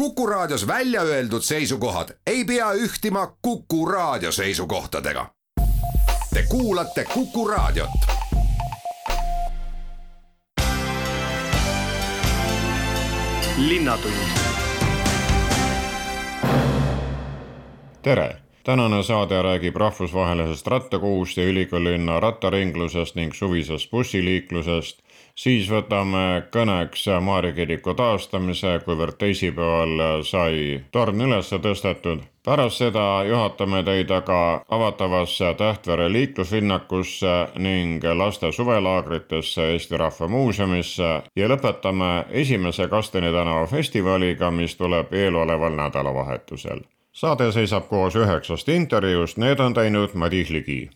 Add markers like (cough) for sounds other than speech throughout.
Kuku Raadios välja öeldud seisukohad ei pea ühtima Kuku Raadio seisukohtadega. Te kuulate Kuku Raadiot. tere, tänane saade räägib rahvusvahelisest rattakuust ja ülikoolilinna rattaringlusest ning suvisest bussiliiklusest siis võtame kõneks Maarja kiriku taastamise, kuivõrd teisipäeval sai torn üles tõstetud. pärast seda juhatame teid aga avatavasse Tähtvere liikluslinnakusse ning laste suvelaagritesse Eesti Rahva Muuseumisse ja lõpetame esimese Kasteni tänava festivaliga, mis tuleb eeloleval nädalavahetusel saade seisab koos üheksast intervjuust, need on teinud Madis Ligi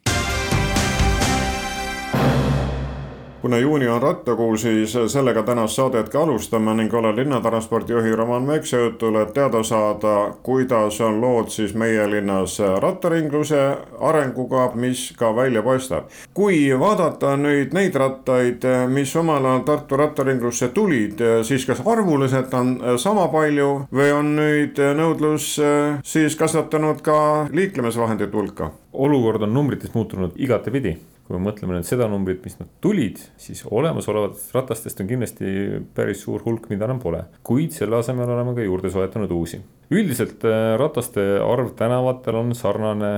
kuna juuni on rattakuu, siis sellega tänast saadet ka alustame ning olen linnatranspordijuhi Roman Mekseõhtul, et teada saada, kuidas on lood siis meie linnas rattaringluse arenguga, mis ka välja paistab. kui vaadata nüüd neid rattaid, mis omal ajal Tartu rattaringlusse tulid, siis kas arvuliselt on sama palju või on nüüd nõudlus siis kasvatanud ka liiklemisvahendite hulka? olukord on numbrites muutunud igatepidi kui me mõtleme nüüd seda numbrit, mis nad tulid, siis olemasolevatest ratastest on kindlasti päris suur hulk, mida enam pole. kuid selle asemel oleme ka juurde soetanud uusi. üldiselt äh, rataste arv tänavatel on sarnane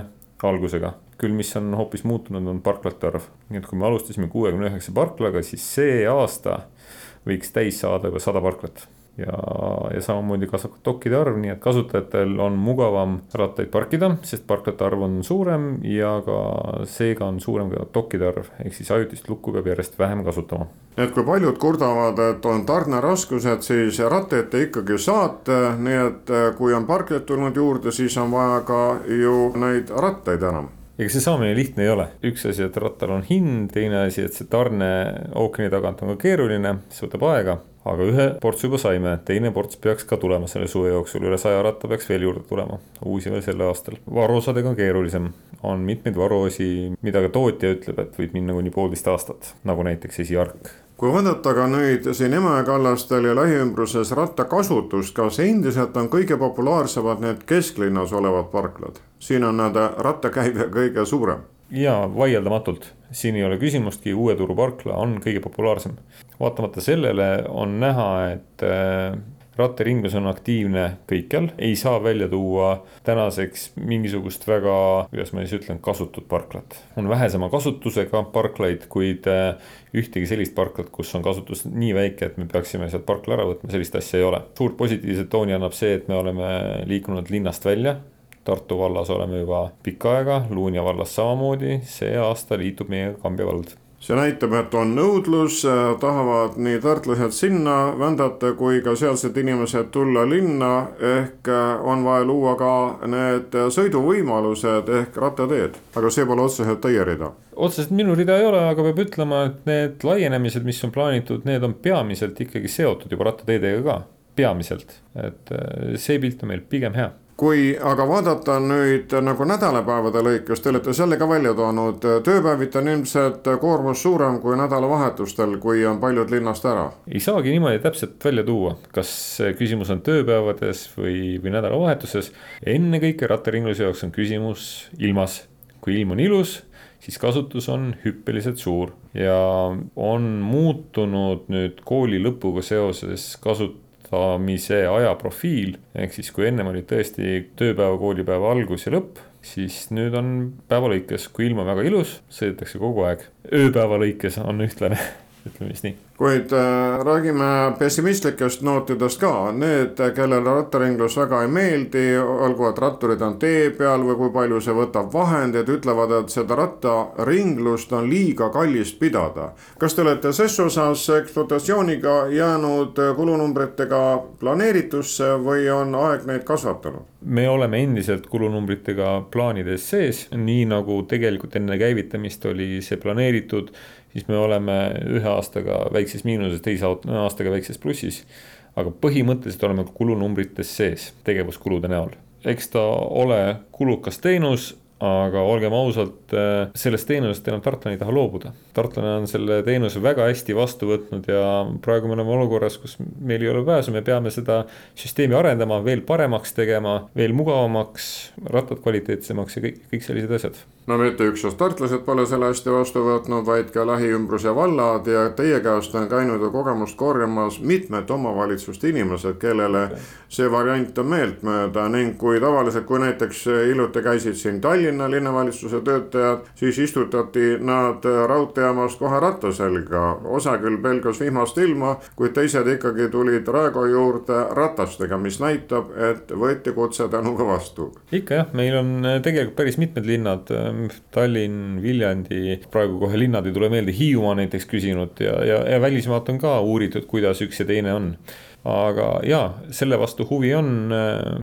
algusega, küll mis on hoopis muutunud, on parklate arv. nii et kui me alustasime kuuekümne üheksa parklaga, siis see aasta võiks täis saada juba sada parklat ja, ja samamoodi kasvab ka dokkide arv, nii et kasutajatel on mugavam rattaid parkida, sest parklate arv on suurem ja ka seega on suurem ka dokkide arv, ehk siis ajutist lukku peab järjest vähem kasutama. et kui paljud kurdavad, et on tarneraskused, siis rattaid te ikkagi saate, nii et eh, kui on parklid tulnud juurde, siis on vaja ka ju neid rattaid enam. Ega see saamine lihtne ei ole, üks asi, et rattal on hind, teine asi, et see tarne ookeani tagant on ka keeruline, see võtab aega aga ühe portsu juba saime, teine ports peaks ka tulema selle suve jooksul, üle saja ratta peaks veel juurde tulema, uusi veel sel aastal. varuosadega on keerulisem, on mitmeid varuosi, mida ka tootja ütleb, et võib minna kuni poolteist aastat, nagu näiteks esiark kui vaadata ka nüüd siin Emajõe kallastel ja lähiümbruses rattakasutust, kas endiselt on kõige populaarsemad need kesklinnas olevad parklad? siin on nende rattakäive kõige suurem jaa, vaieldamatult, siin ei ole küsimustki, Uue Turu parkla on kõige populaarsem. vaatamata sellele on näha, et äh, rattaringlus on aktiivne kõikjal, ei saa välja tuua tänaseks mingisugust väga, kuidas ma siis ütlen, kasutut parklat. on vähesema kasutusega parklaid, kuid äh, ühtegi sellist parklat, kus on kasutus nii väike, et me peaksime sealt parkla ära võtma, sellist asja ei ole. suurt positiivset tooni annab see, et me oleme liikunud linnast välja Tartu vallas oleme juba pikka aega, Luunja vallas samamoodi, see aasta liitub meiega Kambja vald. See näitab, et on nõudlus, tahavad nii tartlased sinna vändata kui ka sealsed inimesed tulla linna. ehk on vaja luua ka need sõiduvõimalused ehk rattateed, aga see pole otseselt teie rida. otseselt minu rida ei ole, aga peab ütlema, et need laienemised, mis on plaanitud, need on peamiselt ikkagi seotud juba rattateedega ka, peamiselt, et see pilt on meil pigem hea kui aga vaadata nüüd nagu nädalapäevade lõikes, te olete selle ka välja toonud, tööpäeviti on ilmselt koormus suurem kui nädalavahetustel, kui on paljud linnast ära. ei saagi niimoodi täpselt välja tuua, kas küsimus on tööpäevades või, või nädalavahetuses. ennekõike rattaringluse jaoks on küsimus ilmas, kui ilm on ilus siis kasutus on hüppeliselt suur ja on muutunud nüüd kooli lõpuga seoses kasut-, kasutamise ajaprofiil, ehk siis kui ennem oli tõesti tööpäeva, koolipäeva algus ja lõpp, siis nüüd on päeva lõikes, kui ilm on väga ilus, sõidetakse kogu aeg, ööpäeva lõikes on ühtlane (laughs) ütleme siis nii. kuid äh, räägime pessimistlikest nootidest ka, need, kellele rattaringlus väga ei meeldi, olgu, et ratturid on tee peal või kui palju see võtab vahendeid, ütlevad, et seda rattaringlust on liiga kallis pidada. kas te olete ses osas ekspluatatsiooniga jäänud kulunumbritega planeeritusse või on aeg neid kasvatanud? me oleme endiselt kulunumbritega plaanides sees, nii nagu tegelikult enne käivitamist oli see planeeritud siis me oleme ühe aastaga väikses miinuses, teise aastaga väikses plussis. aga põhimõtteliselt oleme kulunumbrites sees tegevuskulude näol. eks ta ole kulukas teenus, aga olgem ausad, äh, sellest teenusest enam tartlane ei taha loobuda. tartlane on selle teenuse väga hästi vastu võtnud ja praegu me oleme olukorras, kus meil ei ole pääsu, me peame seda süsteemi arendama, veel paremaks tegema, veel mugavamaks, rattad kvaliteetsemaks ja kõik, kõik sellised asjad no mitte üksnes tartlased pole selle hästi vastu võtnud, vaid ka lähiümbruse vallad ja teie käest on käinud ju kogemust korjamas mitmed omavalitsuste inimesed, kellele see variant on meeltmööda ning kui tavaliselt, kui näiteks hiljuti käisid siin Tallinna linnavalitsuse töötajad, siis istutati nad raudteejaamast kohe ratta selga. osa küll pelgas vihmast ilma, kuid teised ikkagi tulid Raekoja juurde ratastega, mis näitab, et võeti kutse tänuga vastu. ikka jah, meil on tegelikult päris mitmed linnad Tallinn, Viljandi, praegu kohe linnad ei tule meelde, Hiiumaa näiteks küsinud ja, ja, ja välismaalt on ka uuritud, kuidas üks ja teine on. Aga jaa, selle vastu huvi on,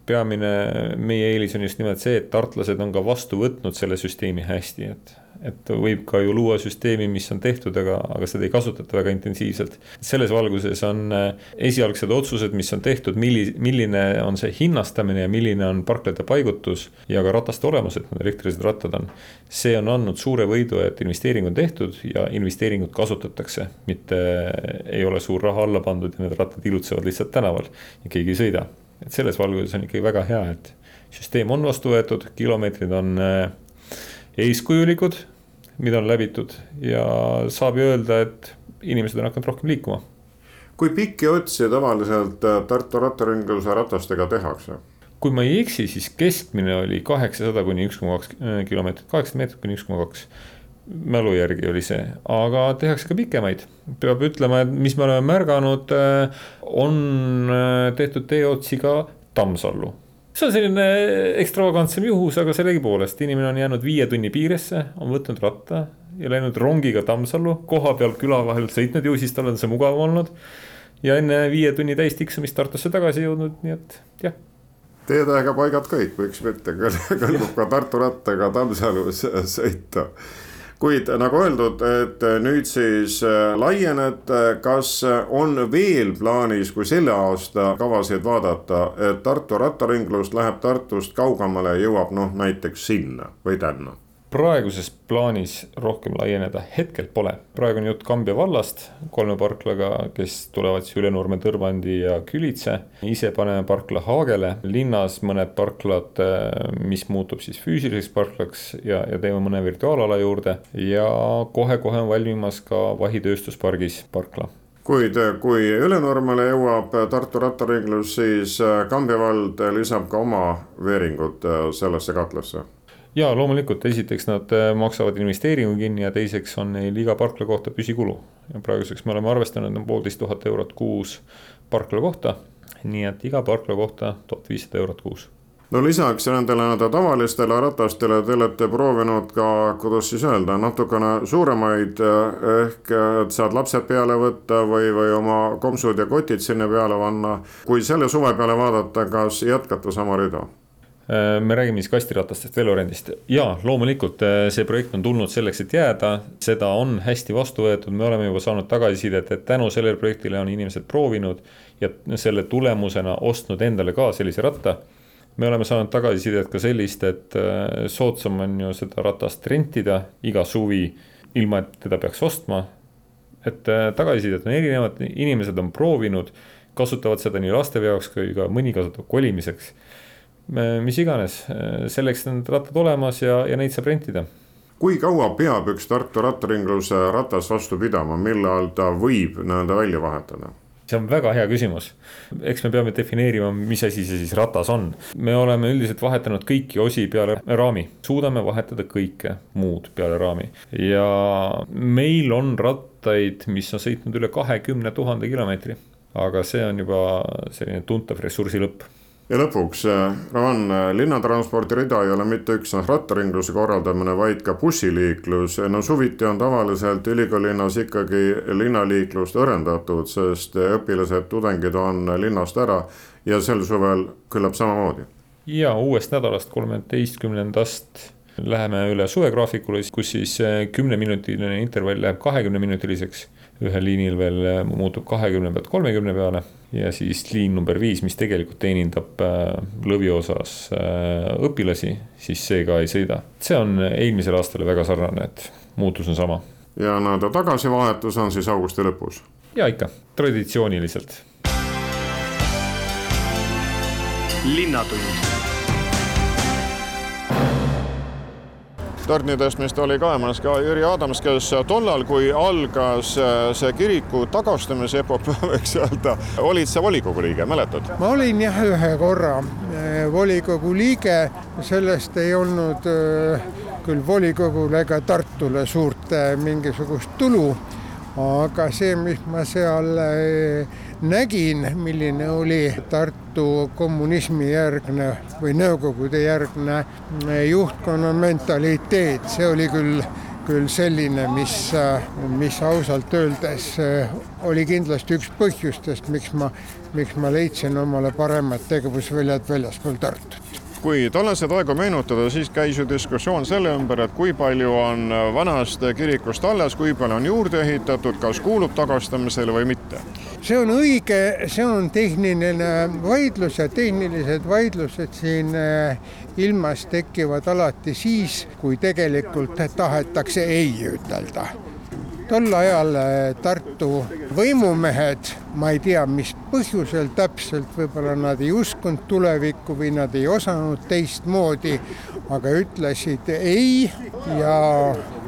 peamine meie eelis on just nimelt see, et tartlased on ka vastu võtnud selle süsteemi hästi, et et võib ka ju luua süsteemi, mis on tehtud, aga, aga seda ei kasutata väga intensiivselt. selles valguses on äh, esialgsed otsused, mis on tehtud, milli-, milline on see hinnastamine ja milline on parklate paigutus ja ka rataste olemus, et need elektrilised rattad on. see on andnud suure võidu, et investeering on tehtud ja investeeringut kasutatakse, mitte ei ole suur raha alla pandud ja need rattad ilutsevad lihtsalt tänaval ja keegi ei sõida. et selles valguses on ikkagi väga hea, et süsteem on vastu võetud, kilomeetrid on äh, eeskujulikud mida on läbitud ja saab ju öelda, et inimesed on hakanud rohkem liikuma. kui pikki otsi tavaliselt äh, Tartu rattaringluse ratastega tehakse? kui ma ei eksi, siis keskmine oli kaheksasada kuni üks koma kaks äh, kilomeetrit, kaheksasada meetrit kuni üks koma kaks mälu järgi oli see, aga tehakse ka pikemaid. peab ütlema, et mis me oleme märganud, äh, on tehtud teeotsi ka Tammsallu see on selline ekstravagantsem juhus, aga sellegipoolest inimene on jäänud viie tunni piiresse, on võtnud ratta ja läinud rongiga Tammsallu, koha peal küla vahel sõitnud ju, siis tal on see mugav olnud. ja enne viie tunni täis tiksumist Tartusse tagasi jõudnud, nii et jah. Teedega paigad kõik, miks mitte, (laughs) kõlbub ka Tartu rattaga Tammsalu sõita kuid nagu öeldud, et nüüd siis äh, laienete, kas on veel plaanis, kui selle aasta kavasid vaadata, et Tartu rattaringlus läheb Tartust kaugemale jõuab noh, näiteks sinna või tänna? Praeguses plaanis rohkem laieneda hetkel pole. praegu on jutt Kambja vallast kolme parklaga, kes tulevad siis Ülenurme, Tõrvandi ja Külitse. ise paneme parkla Haagele, linnas mõned parklad, mis muutub siis füüsiliseks parklaks ja, ja teeme mõne virtuaalala juurde. ja kohe-kohe on valmimas ka Vahi tööstuspargis parkla kuid kui Ülenurmele jõuab Tartu rattaringlus, siis Kambja vald lisab ka oma veeringud sellesse katlasse ja loomulikult, esiteks nad äh, maksavad investeeringu kinni ja teiseks on neil iga parkla kohta püsikulu. ja praeguseks me oleme arvestanud, on poolteist tuhat eurot kuus parkla kohta. nii et iga parkla kohta tuhat viissada eurot kuus no lisaks nendele nii-öelda tavalistele ratastele te olete proovinud ka, kuidas siis öelda, natukene suuremaid äh, ehk et saad lapsed peale võtta või, või oma kompsud ja kotid sinna peale panna. kui selle suve peale vaadata, kas jätkata sama rida? Äh, me räägime siis kastiratastest, velorendist ja loomulikult äh, see projekt on tulnud selleks, et jääda, seda on hästi vastu võetud, me oleme juba saanud tagasisidet, et tänu sellele projektile on inimesed proovinud ja selle tulemusena ostnud endale ka sellise ratta. me oleme saanud tagasisidet ka sellist, et äh, soodsam on ju seda ratast rentida iga suvi, ilma et teda peaks ostma. et tagasisidet on erinevad, inimesed on proovinud, kasutavad seda nii laste jaoks kui ka mõni kasutab kolimiseks mis iganes, selleks on rattad olemas ja, ja neid saab rentida. kui kaua peab üks Tartu rattaringluse ratas vastu pidama, millal ta võib nii-öelda välja vahetada? see on väga hea küsimus. eks me peame defineerima, mis asi see siis ratas on. me oleme üldiselt vahetanud kõiki osi peale raami, suudame vahetada kõike muud peale raami. ja meil on rattaid, mis on sõitnud üle kahekümne tuhande kilomeetri. aga see on juba selline tuntav ressursi lõpp ja lõpuks, äh, Roman, äh, linnatranspordi rida ei ole mitte üksnes rattaringluse korraldamine, vaid ka bussiliiklus. no suviti on tavaliselt ülikoolilinnas ikkagi linnaliiklust õrendatud, sest õpilased, tudengid on linnast ära ja sel suvel küllap samamoodi. ja uuest nädalast, kolmeteistkümnendast läheme üle suvegraafikule, kus siis äh, kümneminutiline intervall läheb kahekümneminutiliseks ühel liinil veel muutub kahekümne pealt kolmekümne peale ja siis liin number viis, mis tegelikult teenindab lõviosas õpilasi, siis see ka ei sõida. see on eelmisele aastale väga sarnane, et muutus on sama. ja nii-öelda tagasivahetus on siis augusti lõpus? ja ikka, traditsiooniliselt. linnatund torni tõstmist oli kaemas ka Jüri Adams, kes tollal, kui algas äh, see kiriku tagastamise epopöö, võiks (laughs) öelda, olid sa volikogu liige, mäletad? ma olin jah, ühe korra äh, volikogu liige, sellest ei olnud äh, küll volikogule ega Tartule suurt mingisugust tulu, aga see, mis ma seal nägin, milline oli Tartu kommunismi järgne või Nõukogude järgne juhtkonna mentaliteet, see oli küll, küll selline, mis, mis ausalt öeldes oli kindlasti üks põhjustest, miks ma, miks ma leidsin omale paremad tegevusväljad väljaspool Tartut kui tollaseid aegu meenutada, siis käis ju diskussioon selle ümber, et kui palju on vanast kirikust alles, kui palju on juurde ehitatud, kas kuulub tagastamisele või mitte? See on õige, see on tehniline vaidlus ja tehnilised vaidlused siin eh, ilmas tekivad alati siis, kui tegelikult tahetakse ei ütelda. Tol ajal eh, Tartu võimumehed, ma ei tea, mis põhjusel täpselt, võib-olla nad ei uskunud tulevikku või nad ei osanud teistmoodi, aga ütlesid ei ja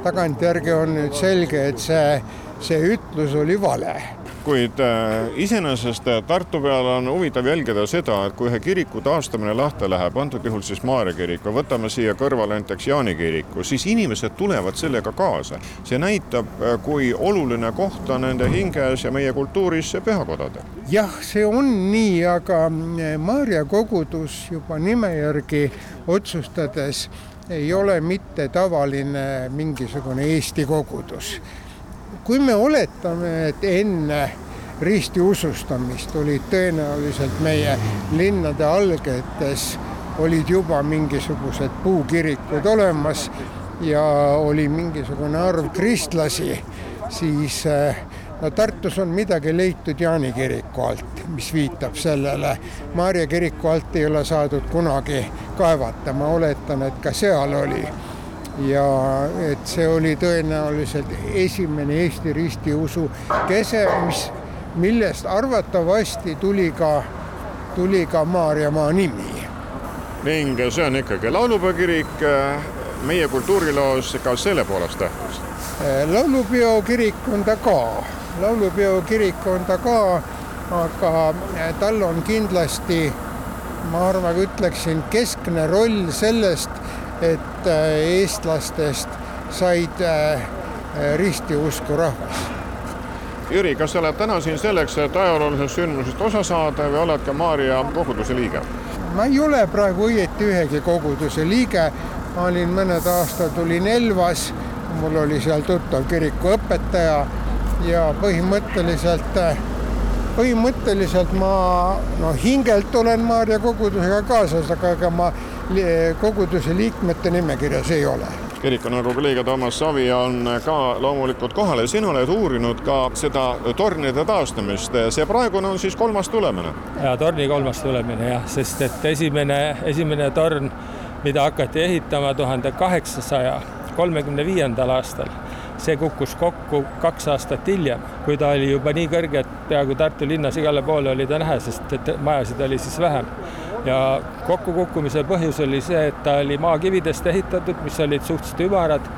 tagantjärgi on nüüd selge, et see, see ütlus oli vale kuid äh, iseenesest äh, Tartu peal on huvitav jälgida seda, et kui ühe kiriku taastamine lahti läheb, antud juhul siis Maarja kiriku, võtame siia kõrvale näiteks Jaani kiriku, siis inimesed tulevad sellega kaasa. see näitab, äh, kui oluline koht on nende hinges ja meie kultuuris pühakodadel. jah, see on nii, aga Maarja kogudus juba nime järgi otsustades ei ole mitte tavaline mingisugune Eesti kogudus kui me oletame, et enne ristiusustamist olid tõenäoliselt meie linnade algetes olid juba mingisugused puukirikud olemas ja oli mingisugune arv kristlasi, siis eh, no Tartus on midagi leitud Jaani kiriku alt, mis viitab sellele. Maarja kiriku alt ei ole saadud kunagi kaevata, ma oletan, et ka seal oli ja et see oli tõenäoliselt esimene Eesti ristiusu kese, mis, millest arvatavasti tuli ka, tuli ka Maarjamaa nimi. ning see on ikkagi laulupeo kirik, meie kultuuriloos ka selle poolest tähtis? laulupeo kirik on ta ka, laulupeo kirik on ta ka, aga tal on kindlasti, ma arvan, ütleksin keskne roll sellest, et äh, eestlastest said äh, ristiusku rahvas. Jüri, kas sa oled täna siin selleks, et ajaloolisest sündmusest osa saada või oled ka Maarja koguduse liige? ma ei ole praegu õieti ühegi koguduse liige. ma olin mõned aastad olin Elvas, mul oli seal tuttav kirikuõpetaja ja põhimõtteliselt, põhimõtteliselt ma no hingelt olen Maarja kogudusega kaasas, aga ega ma koguduse liikmete nimekirjas ei ole kirikunõukogu liige Toomas Savi on ka loomulikult kohal ja sina oled uurinud ka seda tornide taastamist. see praegune on siis kolmas tulemine? ja torni kolmas tulemine jah, sest et esimene, esimene torn, mida hakati ehitama tuhande kaheksasaja kolmekümne viiendal aastal, see kukkus kokku kaks aastat hiljem, kui ta oli juba nii kõrge, et peaaegu Tartu linnas igale poole oli ta näha, sest et majasid oli siis vähem ja kokkukukkumise põhjus oli see, et ta oli maakividest ehitatud, mis olid suhteliselt ümarad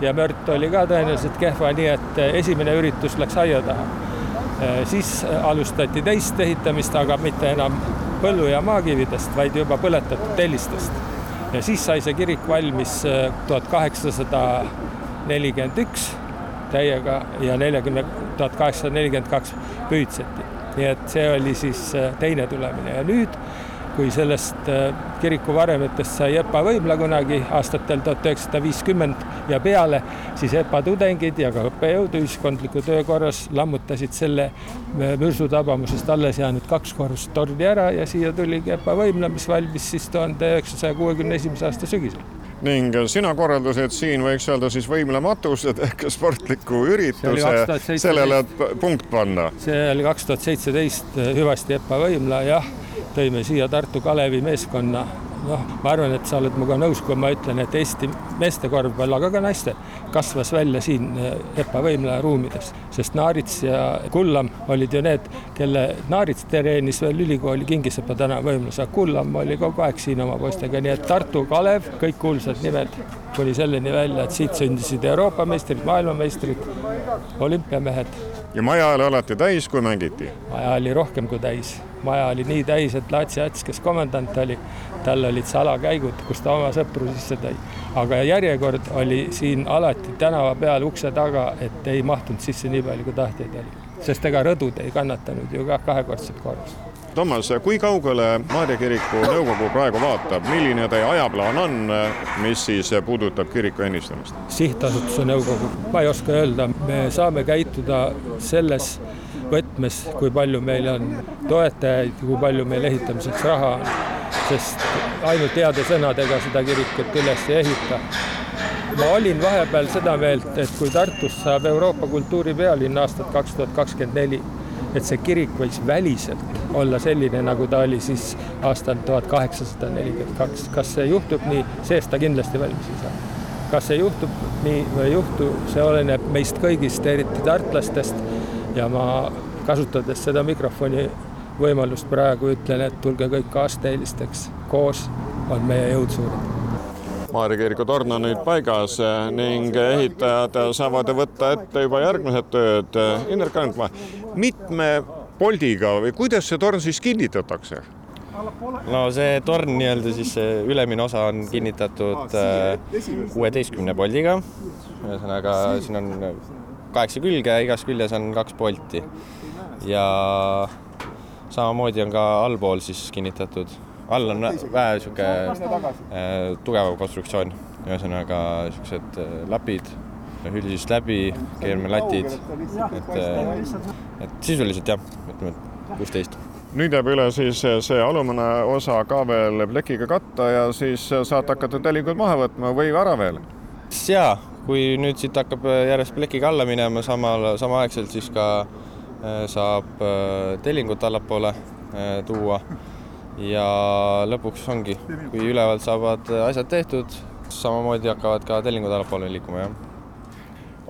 ja mört oli ka tõenäoliselt kehva, nii et esimene üritus läks aia taha. siis alustati teist ehitamist, aga mitte enam põllu- ja maakividest, vaid juba põletatud tellistest. ja siis sai see kirik valmis äh, tuhat kaheksasada nelikümmend üks täiega ja neljakümne, tuhat kaheksasada nelikümmend kaks püüdseti. nii et see oli siis teine tulemine ja nüüd kui sellest äh, kiriku varemetest sai EPA võimla kunagi aastatel tuhat üheksasada viiskümmend ja peale, siis EPA tudengid ja ka õppejõud ühiskondliku töö korras lammutasid selle äh, mürsutabamusest alles jäänud kaks korrust torni ära ja siia tuligi EPA võimla, mis valmis siis tuhande üheksasaja kuuekümne esimese aasta sügisel. Ning sina korraldasid siin, võiks öelda siis võimlematused ehk sportliku ürituse, sellele punkt panna. see oli kaks tuhat seitseteist hüvasti Epa Võimla, jah, tõime siia Tartu Kalevi meeskonna noh, ma arvan, et sa oled minuga nõus, kui ma ütlen, et Eesti meeste korvpall, aga ka naiste kasvas välja siin eh, EPA võimla ruumides, sest Naarits ja Kullam olid ju need, kelle Naarits treenis veel ülikooli Kingisepa tänava võimlas, aga Kullam oli kogu aeg siin oma poistega, nii et Tartu Kalev, kõik kuulsad nimed kuni selleni välja, et siit sündisid Euroopa meistrid, maailmameistrid, olümpiamehed. ja maja oli alati täis, kui mängiti? maja oli rohkem kui täis maja oli nii täis, et Laatsi Ats, kes komandant oli, tal olid salakäigud, kus ta oma sõpru sisse tõi. aga järjekord oli siin alati tänava peal ukse taga, et ei mahtunud sisse nii palju, kui tahtjaid oli. sest ega rõdud ei kannatanud ju ka kahekordset korrust. Toomas, kui kaugele Maarja kiriku nõukogu praegu vaatab, milline teie ajaplaan on, mis siis puudutab kiriku ennistamist? sihtasutuse nõukogu, ma ei oska öelda, me saame käituda selles võtmes, kui palju meil on toetajaid, kui palju meil ehitamiseks raha on. sest ainult heade sõnadega seda kirikut üles ei ehita. ma olin vahepeal seda meelt, et kui Tartust saab Euroopa kultuuripealinn aastat kaks tuhat kakskümmend neli, et see kirik võiks väliselt olla selline, nagu ta oli siis aastal tuhat kaheksasada nelikümmend kaks. kas see juhtub nii, seest ta kindlasti valmis ei saa. kas see juhtub nii või ei juhtu, see oleneb meist kõigist, eriti tartlastest ja ma kasutades seda mikrofoni võimalust praegu ütlen, et tulge kõik kaasteelisteks, koos on meie jõud suured. Maarja kiriku torn on nüüd paigas ning ehitajad saavad võtta ette juba järgmised tööd. Indrek Andma, mitme poldiga või kuidas see torn siis kinnitatakse? no see torn nii-öelda siis see ülemine osa on kinnitatud kuueteistkümne poldiga. ühesõnaga siin on kaheksa külge, igas küljes on kaks polti. ja samamoodi on ka allpool siis kinnitatud, all on vähe niisugune äh, tugevam konstruktsioon, ühesõnaga niisugused äh, lapid, hüljesist läbi, keermelatid, et, äh, et sisuliselt jah, ütleme, et kuusteist nüüd jääb üle siis see alumine osa ka veel plekiga katta ja siis saate hakata telingud maha võtma või ära veel? jaa, kui nüüd siit hakkab äh, järjest plekiga alla minema, samal, samaaegselt siis ka äh, saab äh, tellingut allapoole tuua. ja lõpuks ongi, kui ülevalt saavad asjad tehtud, samamoodi hakkavad ka tellingud allapoole liikuma, jah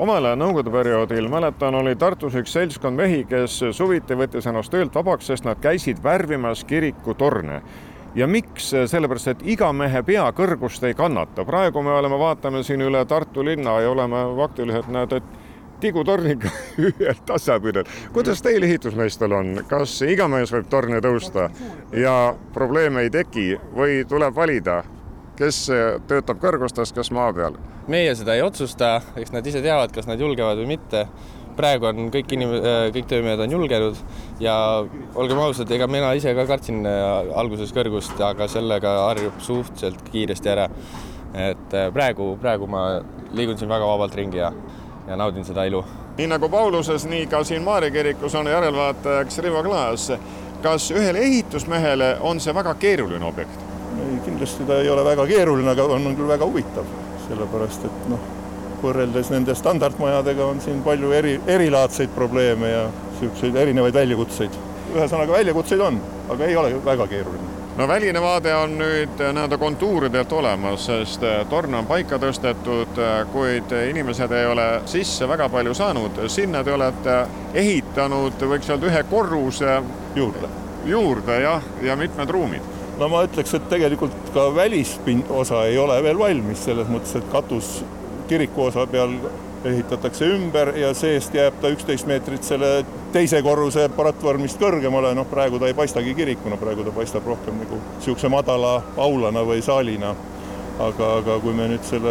omal nõukogude perioodil, mäletan, oli Tartus üks seltskond mehi, kes suviti võttis ennast töölt vabaks, sest nad käisid värvimas kiriku torne ja miks, sellepärast et iga mehe pea kõrgust ei kannata. praegu me oleme, vaatame siin üle Tartu linna ja oleme faktiliselt näed, et tigutorniga (laughs) ühel tasapindel. kuidas teil ehitusmeestel on, kas iga mees võib torni tõusta ja probleeme ei teki või tuleb valida, kes töötab kõrgustes, kes maa peal? meie seda ei otsusta, eks nad ise teavad, kas nad julgevad või mitte praegu on kõik inim-, äh, kõik töömehed on julgenud ja olgem ausad, ega mina ise ka kartsin äh, alguses kõrgust, aga sellega harjub suhteliselt kiiresti ära. et äh, praegu, praegu ma liigun siin väga vabalt ringi ja, ja naudin seda ilu. nii nagu Pauluses, nii ka siin Maarja kirikus on järelvaatajaks Rivo Klaas. kas ühele ehitusmehele on see väga keeruline objekt? ei, kindlasti ta ei ole väga keeruline, aga on küll väga huvitav, sellepärast et noh võrreldes nende standardmajadega on siin palju eri, erilaadseid probleeme ja niisuguseid erinevaid väljakutseid. ühesõnaga, väljakutseid on, aga ei ole väga keeruline no väline vaade on nüüd nii-öelda kontuuridelt olemas, sest äh, torn on paika tõstetud, äh, kuid inimesed ei ole sisse väga palju saanud. sinna te olete ehitanud, võiks öelda, ühe korruse juurde, juurde jah, ja mitmed ruumid. no ma ütleks, et tegelikult ka välisosa ei ole veel valmis, selles mõttes, et katus kirikuosa peal ehitatakse ümber ja seest jääb ta üksteist meetrit selle teise korruse platvormist kõrgemale, noh praegu ta ei paistagi kirikuna, praegu ta paistab rohkem nagu niisuguse madala aulana või saalina. aga, aga kui me nüüd selle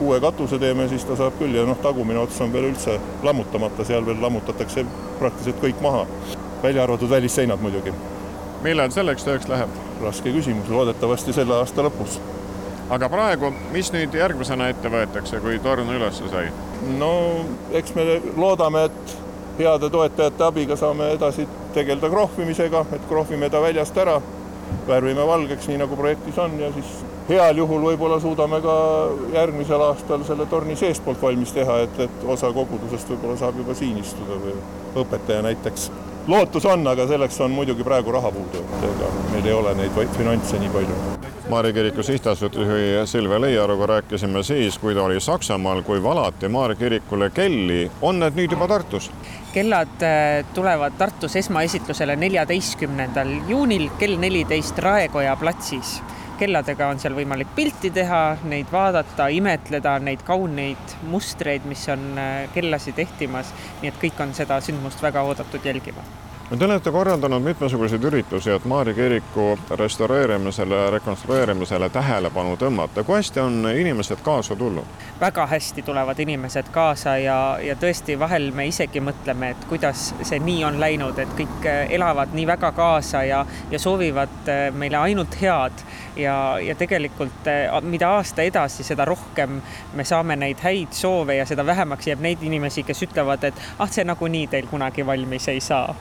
uue katuse teeme, siis ta saab küll ja noh, tagumine ots on veel üldse lammutamata, seal veel lammutatakse praktiliselt kõik maha, välja arvatud välisseinad muidugi. millal selleks tööks läheb? raske küsimus, loodetavasti selle aasta lõpus aga praegu, mis nüüd järgmisena ette võetakse, kui torn üles sai? no eks me loodame, et heade toetajate abiga saame edasi tegeleda krohvimisega, et krohvime ta väljast ära värvime valgeks, nii nagu projektis on ja siis heal juhul võib-olla suudame ka järgmisel aastal selle torni seestpoolt valmis teha, et, et osa kogudusest võib-olla saab juba siin istuda või õpetaja näiteks. lootus on, aga selleks on muidugi praegu raha puudu, et ega meil ei ole neid finantse nii palju. Maarja kiriku sihtasutuse Silvia Leiaruga rääkisime siis, kui ta oli Saksamaal, kui valati Maarja kirikule kelli. on need nüüd juba Tartus? kellad äh, tulevad Tartus esmaesitlusele neljateistkümnendal juunil kell neliteist Raekoja platsis. kelladega on seal võimalik pilti teha, neid vaadata, imetleda neid kauneid mustreid, mis on äh, kellasid ehtimas. nii et kõik on seda sündmust väga oodatud jälgima Te olete korraldanud mitmesuguseid üritusi, et Maarja kiriku restaureerimisele, rekonstrueerimisele tähelepanu tõmmata. kui hästi on inimesed kaasa tulnud? väga hästi tulevad inimesed kaasa ja, ja tõesti, vahel me isegi mõtleme, et kuidas see nii on läinud, et kõik elavad nii väga kaasa ja, ja soovivad meile ainult head ja, ja tegelikult mida aasta edasi, seda rohkem me saame neid häid soove ja seda vähemaks jääb neid inimesi, kes ütlevad, et ah, see nagunii teil kunagi valmis ei saa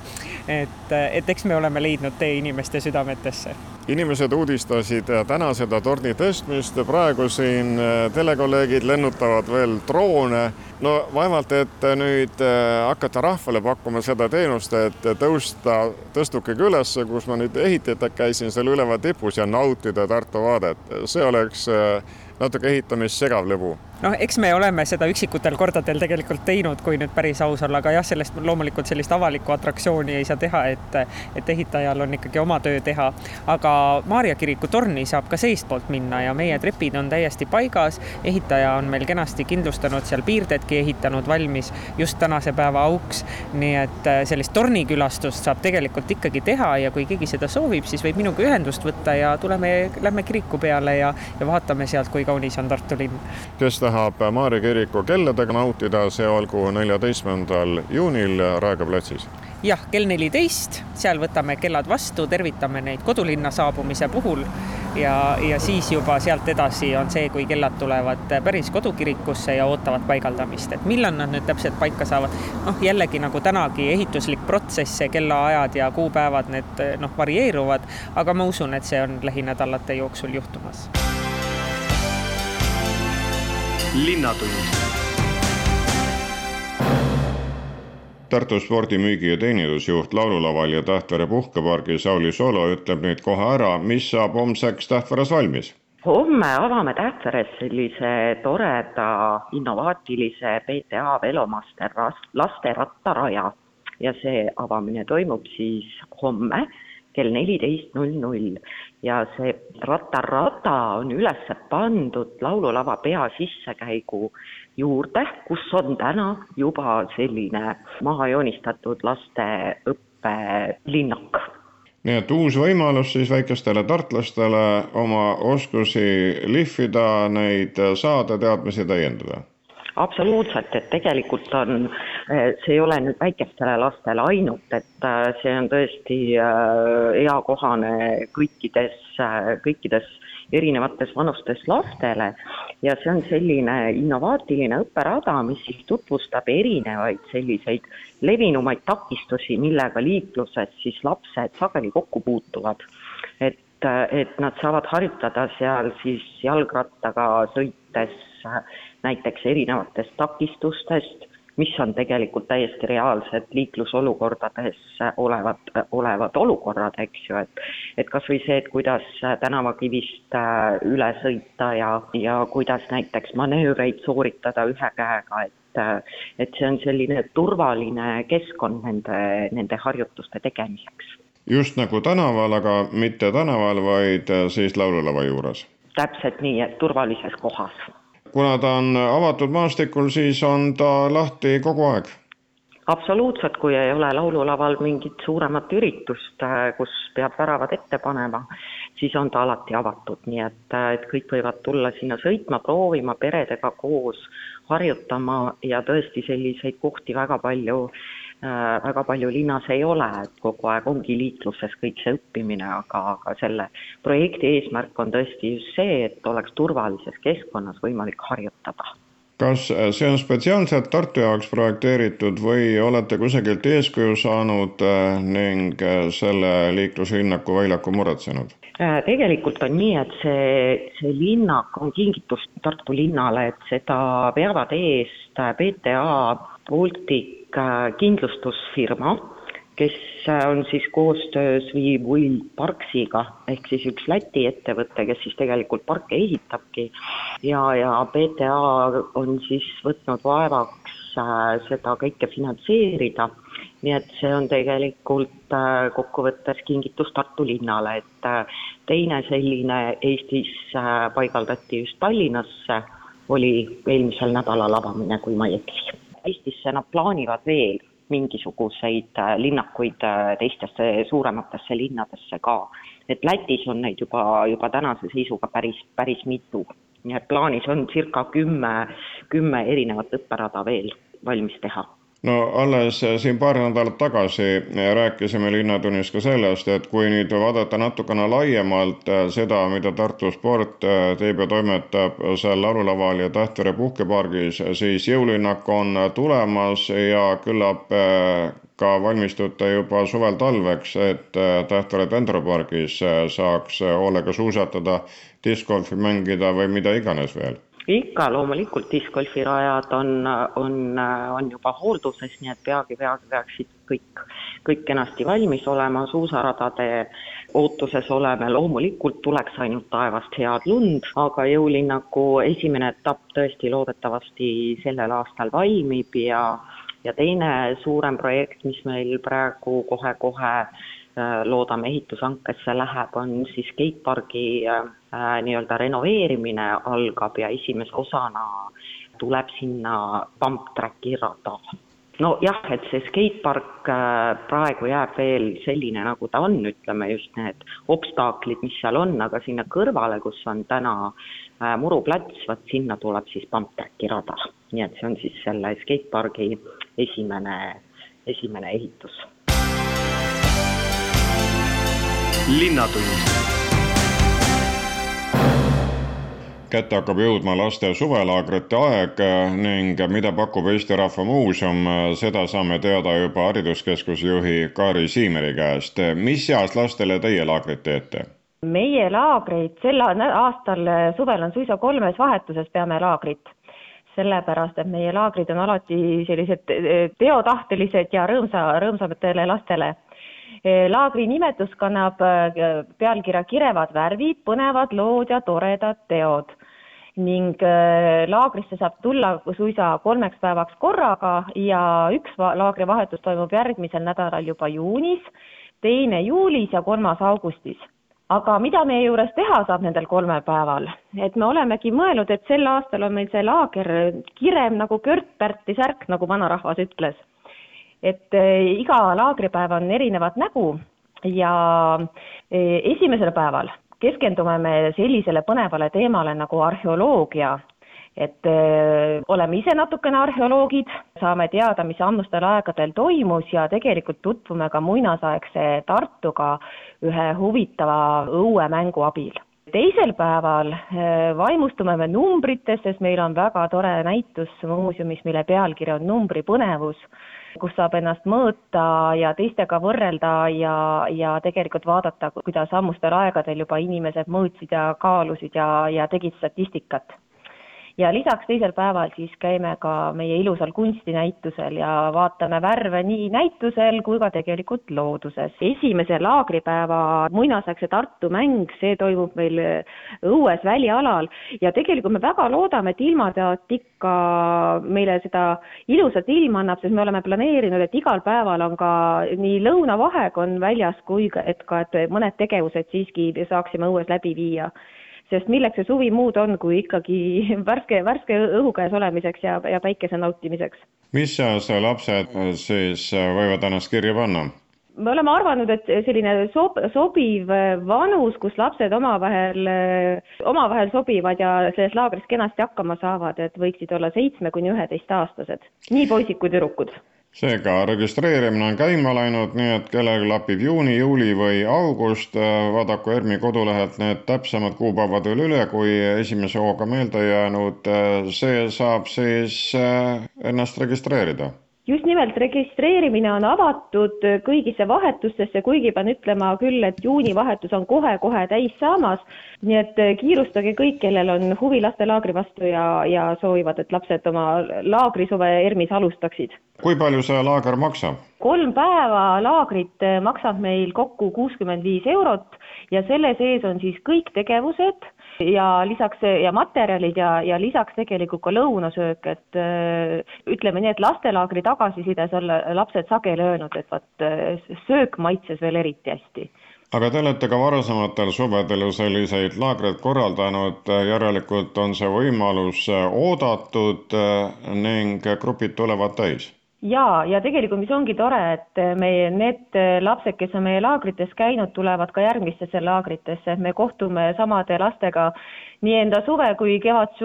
et, et eks me oleme leidnud tee inimeste südametesse. inimesed uudistasid täna seda torni tõstmist, praegu siin äh, telekolleegid lennutavad veel droone. no vaevalt, et nüüd äh, hakata rahvale pakkuma seda teenust, et tõusta tõstukega ülesse, kus ma nüüd ehitajatega käisin seal üleval tipus ja nautida Tartu vaadet, see oleks äh, natuke ehitamist segav lõbu noh, eks me oleme seda üksikutel kordadel tegelikult teinud, kui nüüd päris aus olla, aga jah, sellest loomulikult sellist avalikku atraktsiooni ei saa teha, et, et ehitajal on ikkagi oma töö teha. aga Maarja kiriku torni saab ka seestpoolt minna ja meie trepid on täiesti paigas. ehitaja on meil kenasti kindlustanud seal piirdedki ehitanud valmis just tänase päeva auks. nii et äh, sellist tornikülastust saab tegelikult ikkagi teha ja kui keegi seda soovib, siis võib minuga ühendust võtta ja tuleme, lähme kiriku peale ja, ja vaatame sealt, kui kaunis on Tartu linn. kes tahab Maarja kiriku kelladega nautida, see olgu neljateistkümnendal juunil Raekoja platsis. Jah, kell neliteist, seal võtame kellad vastu, tervitame neid kodulinna saabumise puhul ja, ja siis juba sealt edasi on see, kui kellad tulevad päris kodukirikusse ja ootavad paigaldamist, et millal nad nüüd täpselt paika saavad. noh, jällegi nagu tänagi ehituslik protsess, see kellaajad ja kuupäevad, need noh, varieeruvad, aga ma usun, et see on lähinädalate jooksul juhtumas linnatund. Tartu spordimüügi ja teenindusjuht laululaval ja Tähtvere puhkepargis Sauli Solo ütleb nüüd kohe ära, mis saab homseks Tähtveres valmis. Homme avame Tähtveres sellise toreda innovaatilise PTA velomaster laste rattaraja ja see avamine toimub siis homme kell neliteist null null ja see Ratarada on üles pandud laululava peasissekäigu juurde, kus on täna juba selline maha joonistatud laste õppelinnak. Nii et uus võimalus siis väikestele tartlastele oma oskusi lihvida, neid saada, teadmisi täiendada absoluutselt, et tegelikult on, eh, see ei ole nüüd väikestele lastele ainult, et eh, see on tõesti eh, eakohane kõikides, kõikides erinevates vanustes lastele ja see on selline innovaatiline õpperada, mis siis tutvustab erinevaid selliseid levinumaid takistusi, millega liikluses siis lapsed sageli kokku puutuvad. et, et nad saavad harjutada seal siis jalgrattaga sõites näiteks erinevatest takistustest, mis on tegelikult täiesti reaalsed liiklusolukordades olevad, olevad olukorrad, eks ju, et et kas või see, et kuidas tänavakivist äh, üle sõita ja, ja kuidas näiteks manöövreid sooritada ühe käega, et äh, et see on selline turvaline keskkond nende, nende harjutuste tegemiseks. just nagu tänaval, aga mitte tänaval, vaid äh, siis laululava juures? täpselt nii, et turvalises kohas kuna ta on avatud maastikul, siis on ta lahti kogu aeg? absoluutselt, kui ei ole laululaval mingit suuremat üritust, äh, kus peab väravad ette panema, siis on ta alati avatud, nii et, äh, et kõik võivad tulla sinna sõitma, proovima, peredega koos harjutama ja tõesti selliseid kohti väga palju väga palju linnas ei ole, et kogu aeg ongi liikluses kõik see õppimine, aga, aga selle projekti eesmärk on tõesti just see, et oleks turvalises keskkonnas võimalik harjutada kas see on spetsiaalselt Tartu jaoks projekteeritud või olete kusagilt eeskuju saanud äh, ning äh, selle liikluslinnaku väljaku muretsenud? Äh, tegelikult on nii, et see, see linnak on kingitus Tartu linnale, et seda veavad eest BTA Baltic kindlustusfirma kes äh, on siis koostöös Viivull Parksiga ehk siis üks Läti ettevõte, kes siis tegelikult parke ehitabki ja, ja BTA on siis võtnud vaevaks äh, seda kõike finantseerida. nii et see on tegelikult äh, kokkuvõttes kingitus Tartu linnale, et teine selline Eestis paigaldati just Tallinnasse, oli eelmisel nädalal avamine, kui ma ei eksi. Eestisse nad plaanivad veel mingisuguseid äh, linnakuid äh, teistesse suurematesse linnadesse ka. et Lätis on neid juba, juba tänase seisuga päris, päris mitu. nii et plaanis on circa kümme, kümme erinevat õpperada veel valmis teha no alles siin paar nädalat tagasi rääkisime Linnatunnis ka sellest, et kui nüüd vaadata natukene laiemalt äh, seda, mida Tartu sport äh, teeb ja toimetab seal laululaval ja Tähtvere puhkepargis, siis jõulinnak on tulemas ja küllap äh, ka valmistute juba suvel-talveks, et Tähtvere Dendropargis saaks hoolega suusatada, diskgolfi mängida või mida iganes veel ikka loomulikult discgolfirajad on, on, on juba hoolduses, nii et peagi, peagi peaksid kõik, kõik kenasti valmis olema, suusaradade ootuses oleme, loomulikult tuleks ainult taevast head lund, aga jõulinnaku esimene etapp tõesti loodetavasti sellel aastal valmib ja ja teine suurem projekt, mis meil praegu kohe-kohe Äh, loodame ehitushankesse läheb, on siis skatepargi äh, nii-öelda renoveerimine algab ja esimese osana tuleb sinna pump track'i rada. nojah, et see skatepark äh, praegu jääb veel selline, nagu ta on, ütleme just need obstaaklid, mis seal on, aga sinna kõrvale, kus on täna muruplats, vot sinna tuleb siis pump track'i rada. nii et see on siis selle skatepargi esimene, esimene ehitus linnatund. Kätte hakkab jõudma laste suvelaagrite aeg ning mida pakub Eesti Rahva Muuseum, seda saame teada juba hariduskeskuse juhi Kaari Siimeri käest. mis eas lastele teie laagrit teete? meie laagreid sel aastal suvel on suisa kolmes vahetuses peame laagrit sellepärast, et meie laagrid on alati sellised teotahtelised ja rõõmsa, rõõmsamatele lastele Eh, laagri nimetus kannab eh, pealkirja Kirevad värvid, põnevad lood ja toredad teod. Ning eh, laagrisse saab tulla suisa kolmeks päevaks korraga ja üks laagrivahetus toimub järgmisel nädalal juba juunis, teine juulis ja kolmas augustis. aga mida meie juures teha saab nendel kolmel päeval, et me olemegi mõelnud, et sel aastal on meil see laager kirem nagu Kört-Pärti särk, nagu vanarahvas ütles et eh, iga laagripäev on erinevat nägu ja eh, esimesel päeval keskendume me sellisele põnevale teemale nagu arheoloogia, et eh, oleme ise natukene arheoloogid, saame teada, mis ammustel aegadel toimus ja tegelikult tutvume ka muinasaegse Tartuga ühe huvitava õuemängu abil. Teisel päeval vaimustume me numbritest, sest meil on väga tore näitus muuseumis, mille pealkiri on Numbripõnevus kus saab ennast mõõta ja teistega võrrelda ja, ja tegelikult vaadata, kuidas ammustel aegadel juba inimesed mõõtsid ja kaalusid ja, ja tegid statistikat ja lisaks teisel päeval siis käime ka meie ilusal kunstinäitusel ja vaatame värve nii näitusel kui ka tegelikult looduses. esimese laagripäeva muinasaegse Tartu mäng, see toimub meil õues välialal ja tegelikult me väga loodame, et ilmateat ikka meile seda ilusat ilma annab, sest me oleme planeerinud, et igal päeval on ka nii lõunavaheeg on väljas kui ka, et ka, et mõned tegevused siiski saaksime õues läbi viia sest milleks see suvi muud on, kui ikkagi (laughs) värske, värske õhu käes olemiseks ja, ja päikese nautimiseks. mis eas lapsed siis võivad ennast kirja panna? me oleme arvanud, et selline sob-, sobiv vanus, kus lapsed omavahel, omavahel sobivad ja selles laagris kenasti hakkama saavad, et võiksid olla seitsme kuni üheteistaastased, nii poisid kui tüdrukud seega registreerimine on käima läinud, nii et kellel klapib juuni, juuli või august, vaadaku ERMi kodulehelt need täpsemad kuupäevad veel üle, kui esimese hooga meelde jäänud, see saab siis ennast registreerida just nimelt registreerimine on avatud kõigisse vahetustesse, kuigi pean ütlema küll, et juunivahetus on kohe-kohe täis saamas. nii et kiirustage kõik, kellel on huvi lastelaagri vastu ja, ja soovivad, et lapsed oma laagrisuve ERMis alustaksid. kui palju see laager maksab? kolm päeva laagrit maksab meil kokku kuuskümmend viis eurot ja selle sees on siis kõik tegevused ja lisaks ja materjalid ja, ja lisaks tegelikult ka lõunasöök, et äh, ütleme nii, et lastelaagri tagasisides on lapsed sageli öelnud, et vot äh, söök maitses veel eriti hästi. Aga te olete ka varasematel suvedel ju selliseid laagreid korraldanud, järelikult on see võimalus oodatud ning grupid tulevad täis ja, ja tegelikult, mis ongi tore, et meie need lapsed, kes on meie laagrites käinud, tulevad ka järgmistesse laagritesse, et me kohtume samade lastega nii enda suve kui kevad,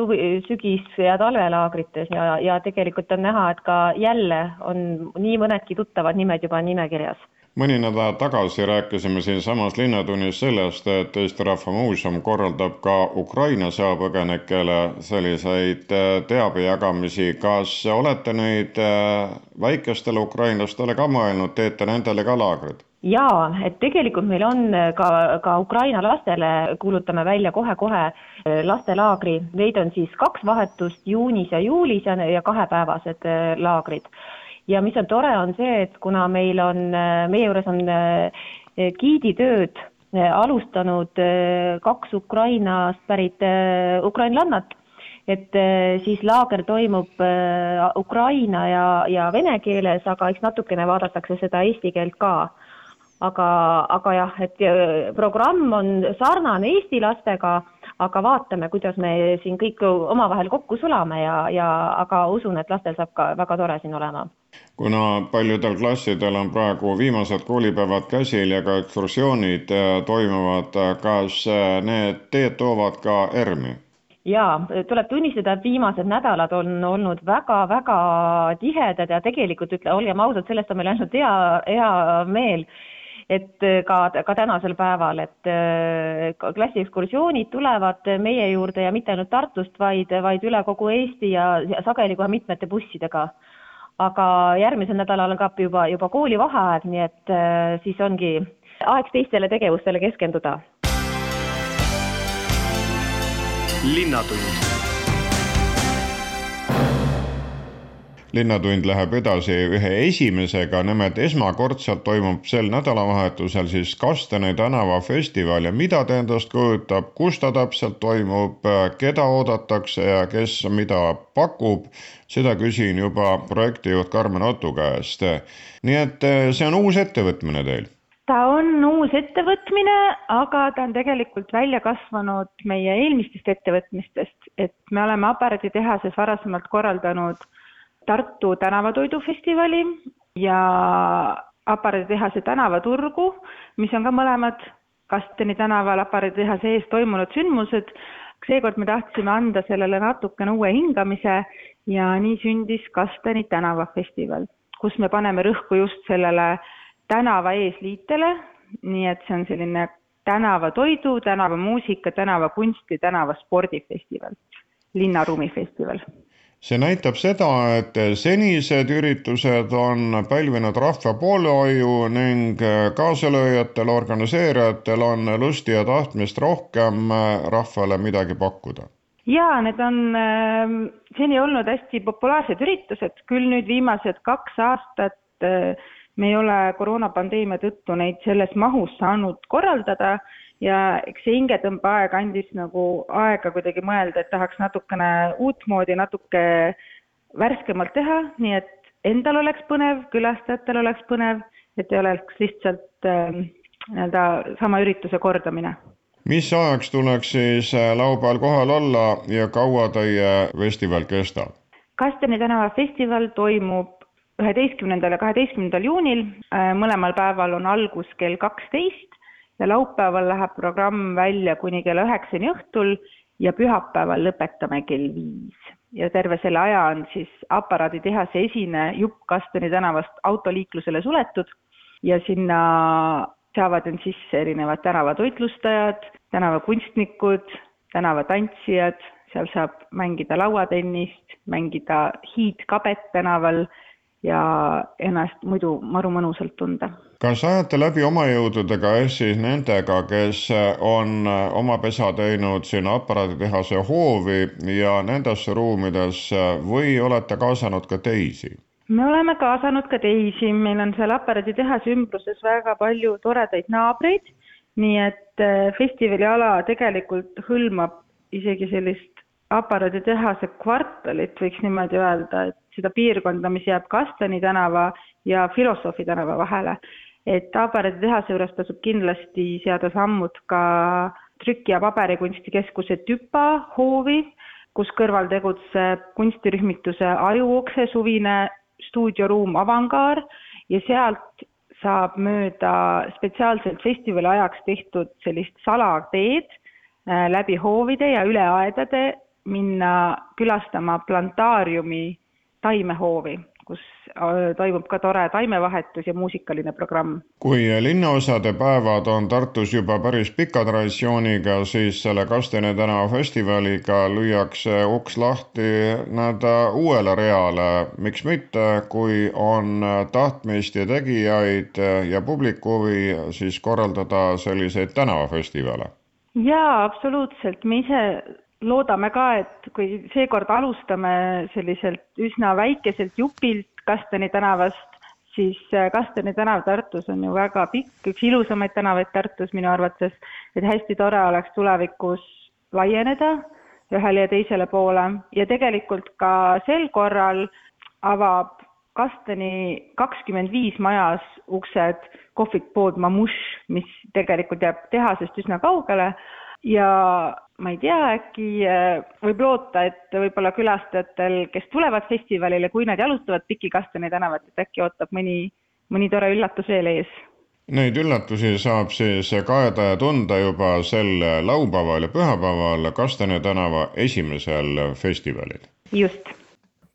sügis ja talvelaagrites ja, ja tegelikult on näha, et ka jälle on nii mõnedki tuttavad nimed juba nimekirjas mõni nädal tagasi rääkisime siinsamas Linnatunnis sellest, et Eesti Rahva Muuseum korraldab ka Ukraina sõjapõgenikele selliseid äh, teabe jagamisi. kas olete nüüd äh, väikestele ukrainlastele ka mõelnud, teete nendele ka laagrid? jaa, et tegelikult meil on äh, ka, ka Ukraina lastele kuulutame välja kohe-kohe lastelaagri, neid on siis kaks vahetust juunis ja juulis ja, ja kahepäevased laagrid ja mis on tore, on see, et kuna meil on, meie juures on eh, giiditööd eh, alustanud eh, kaks Ukrainast pärit ukrainlannat, et siis laager toimub ukraina ja, ja vene keeles, aga eks natukene vaadatakse seda eesti keelt ka. Aga, aga jah, et programm on sarnane Eesti lastega, aga vaatame, kuidas me siin kõik omavahel kokku sulame ja, ja aga usun, et lastel saab ka väga tore siin olema. kuna paljudel klassidel on praegu viimased koolipäevad käsil ja ka ekskursioonid äh, toimuvad, kas äh, need teed toovad ka ERM-i? jaa, tuleb tunnistada, et viimased nädalad on olnud väga-väga tihedad ja tegelikult ütle, olgem ausad, sellest on meil ainult hea, hea meel et äh, ka, ka tänasel päeval, et äh, klassiekskursioonid tulevad meie juurde ja mitte ainult Tartust, vaid, vaid üle kogu Eesti ja, ja sageli kohe mitmete bussidega. aga järgmisel nädalal on ka juba, juba koolivaheaeg, nii et äh, siis ongi aeg teistele tegevustele keskenduda. linnatund linnatund läheb edasi ühe esimesega, nimelt esmakordselt toimub sel nädalavahetusel siis Kasteni tänava festival ja mida ta endast kujutab, kus ta täpselt toimub, keda oodatakse ja kes mida pakub, seda küsin juba projektijuht Karmen Otu käest. nii et eh, see on uus ettevõtmine teil ta on uus ettevõtmine, aga ta on tegelikult välja kasvanud meie eelmistest ettevõtmistest, et me oleme aparaaditehases varasemalt korraldanud äh, Tartu tänavatoidufestivali ja aparaaditehase tänavaturgu, mis on ka mõlemad Kasteni tänaval aparaaditehase ees toimunud sündmused. seekord me tahtsime anda sellele natukene uue hingamise ja nii sündis Kasteni tänavafestival, kus me paneme rõhku just sellele tänava eesliitele, nii et see on selline tänavatoidu, tänavamuusika, tänavakunsti, tänavaspordifestival, linnaruumifestival see näitab seda, et senised üritused on pälvinud rahva poolehoiu ning kaasalööjatel, organiseerijatel on lusti ja tahtmist rohkem rahvale midagi pakkuda. Jaa, need on äh, seni olnud hästi populaarsed üritused, küll nüüd viimased kaks aastat äh, me ei ole koroonapandeemia tõttu neid selles mahus saanud korraldada ja eks see hingetõmbeaeg andis nagu aega kuidagi mõelda, et tahaks natukene uutmoodi, natuke värskemalt teha, nii et endal oleks põnev, külastajatel oleks põnev, et ei oleks lihtsalt äh, nii-öelda sama ürituse kordamine. mis ajaks tuleks siis äh, laupäeval kohal olla ja kaua teie festival kestab? Kasteni tänava festival toimub üheteistkümnendal ja kaheteistkümnendal juunil, äh, mõlemal päeval on algus kell kaksteist laupäeval läheb programm välja kuni kella üheksani õhtul ja pühapäeval lõpetame kell viis. ja terve selle aja on siis aparaaditehase esine jupp Kastani tänavast autoliiklusele suletud ja sinna saavad end sisse erinevad tänavatoitlustajad, tänavakunstnikud, tänavatantsijad, seal saab mängida lauatennist, mängida hiidkabet tänaval ja ennast muidu maru mõnusalt tunda. Kas ajate läbi oma jõududega ehk siis nendega, kes on oma pesa teinud sinna aparaaditehase hoovi ja nendesse ruumidesse või olete kaasanud ka teisi? me oleme kaasanud ka teisi, meil on seal aparaaditehase ümbruses väga palju toredaid naabreid, nii et äh, festivaliala tegelikult hõlmab isegi sellist aparaaditehase kvartalit, võiks niimoodi öelda, et seda piirkonda, mis jääb Kastani tänava ja Filosoofi tänava vahele. Et aparaaditehase juures tasub kindlasti seada sammud ka trüki- ja paberikunsti Tüpa hoovi, kus kõrval tegutseb kunstirühmituse Ajuokse suvine stuudioruum Avangaar ja sealt saab mööda spetsiaalselt festivali ajaks tehtud sellist salateed äh, läbi hoovide ja üle aedade minna külastama plantaariumi taimehoovi, kus äh, toimub ka tore taimevahetus ja muusikaline programm. kui linnaosade päevad on Tartus juba päris pika traditsiooniga, siis selle Kastene tänava festivaliga lüüakse uks lahti nii-öelda uuele reale. miks mitte, kui on tahtmist ja tegijaid ja publiku huvi, siis korraldada selliseid tänavafestivale jaa, absoluutselt, me ise loodame ka, et kui seekord alustame selliselt üsna väikeselt jupilt Kastani tänavast, siis äh, Kastani tänav Tartus on ju väga pikk, üks ilusamaid tänavaid Tartus minu arvates, et hästi tore oleks tulevikus laieneda ühele ja teisele poole. Ja tegelikult ka sel korral avab Kastani kakskümmend viis majas uksed kohvikpood Mamush, mis tegelikult jääb tehasest üsna kaugele. Ja ma ei tea, äkki äh, võib loota, et võib-olla külastajatel, kes tulevad festivalile, kui nad jalutavad Piki Kastani tänavat, et äkki ootab mõni, mõni tore üllatus veel ees. Neid üllatusi saab siis kaeda ja tunda juba sel laupäeval ja pühapäeval Kastani tänava esimesel festivalil. just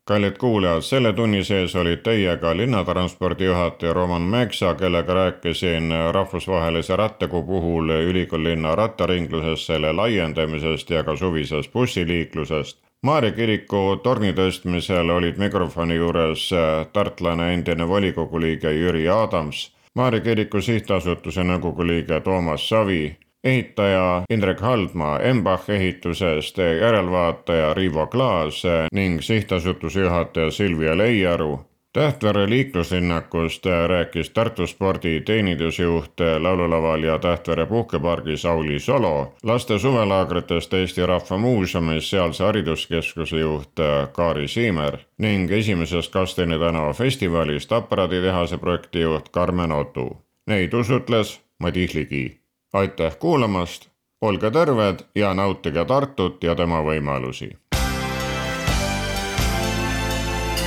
kallid kuulajad, selle tunni sees olid teiega linnatranspordi juhataja Roman Meksa, kellega rääkisin rahvusvahelise rattakuu puhul ülikoolilinna rattaringlusest, selle laiendamisest ja ka suvisest bussiliiklusest. Maarja kiriku torni tõstmisel olid mikrofoni juures tartlane endine volikogu liige Jüri Adams, Maarja kiriku sihtasutuse nõukogu liige Toomas Savi ehitaja Indrek Haldmaa Embach ehitusest, järelvaataja Riivo Klaas ning sihtasutuse juhataja Silvia Leiaru. Tähtvere liikluslinnakust rääkis Tartu spordi teenindusjuht laululaval ja Tähtvere puhkepargis Auli Solo, laste suvelaagritest Eesti Rahva Muuseumis sealse hariduskeskuse juht Kaari Siimer ning esimesest Kasteni tänava festivalist aparaaditehase projektijuht Karmen Otu. Neid usutles Madis Ligi aitäh kuulamast, olge terved ja nautige Tartut ja tema võimalusi.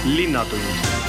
linnatund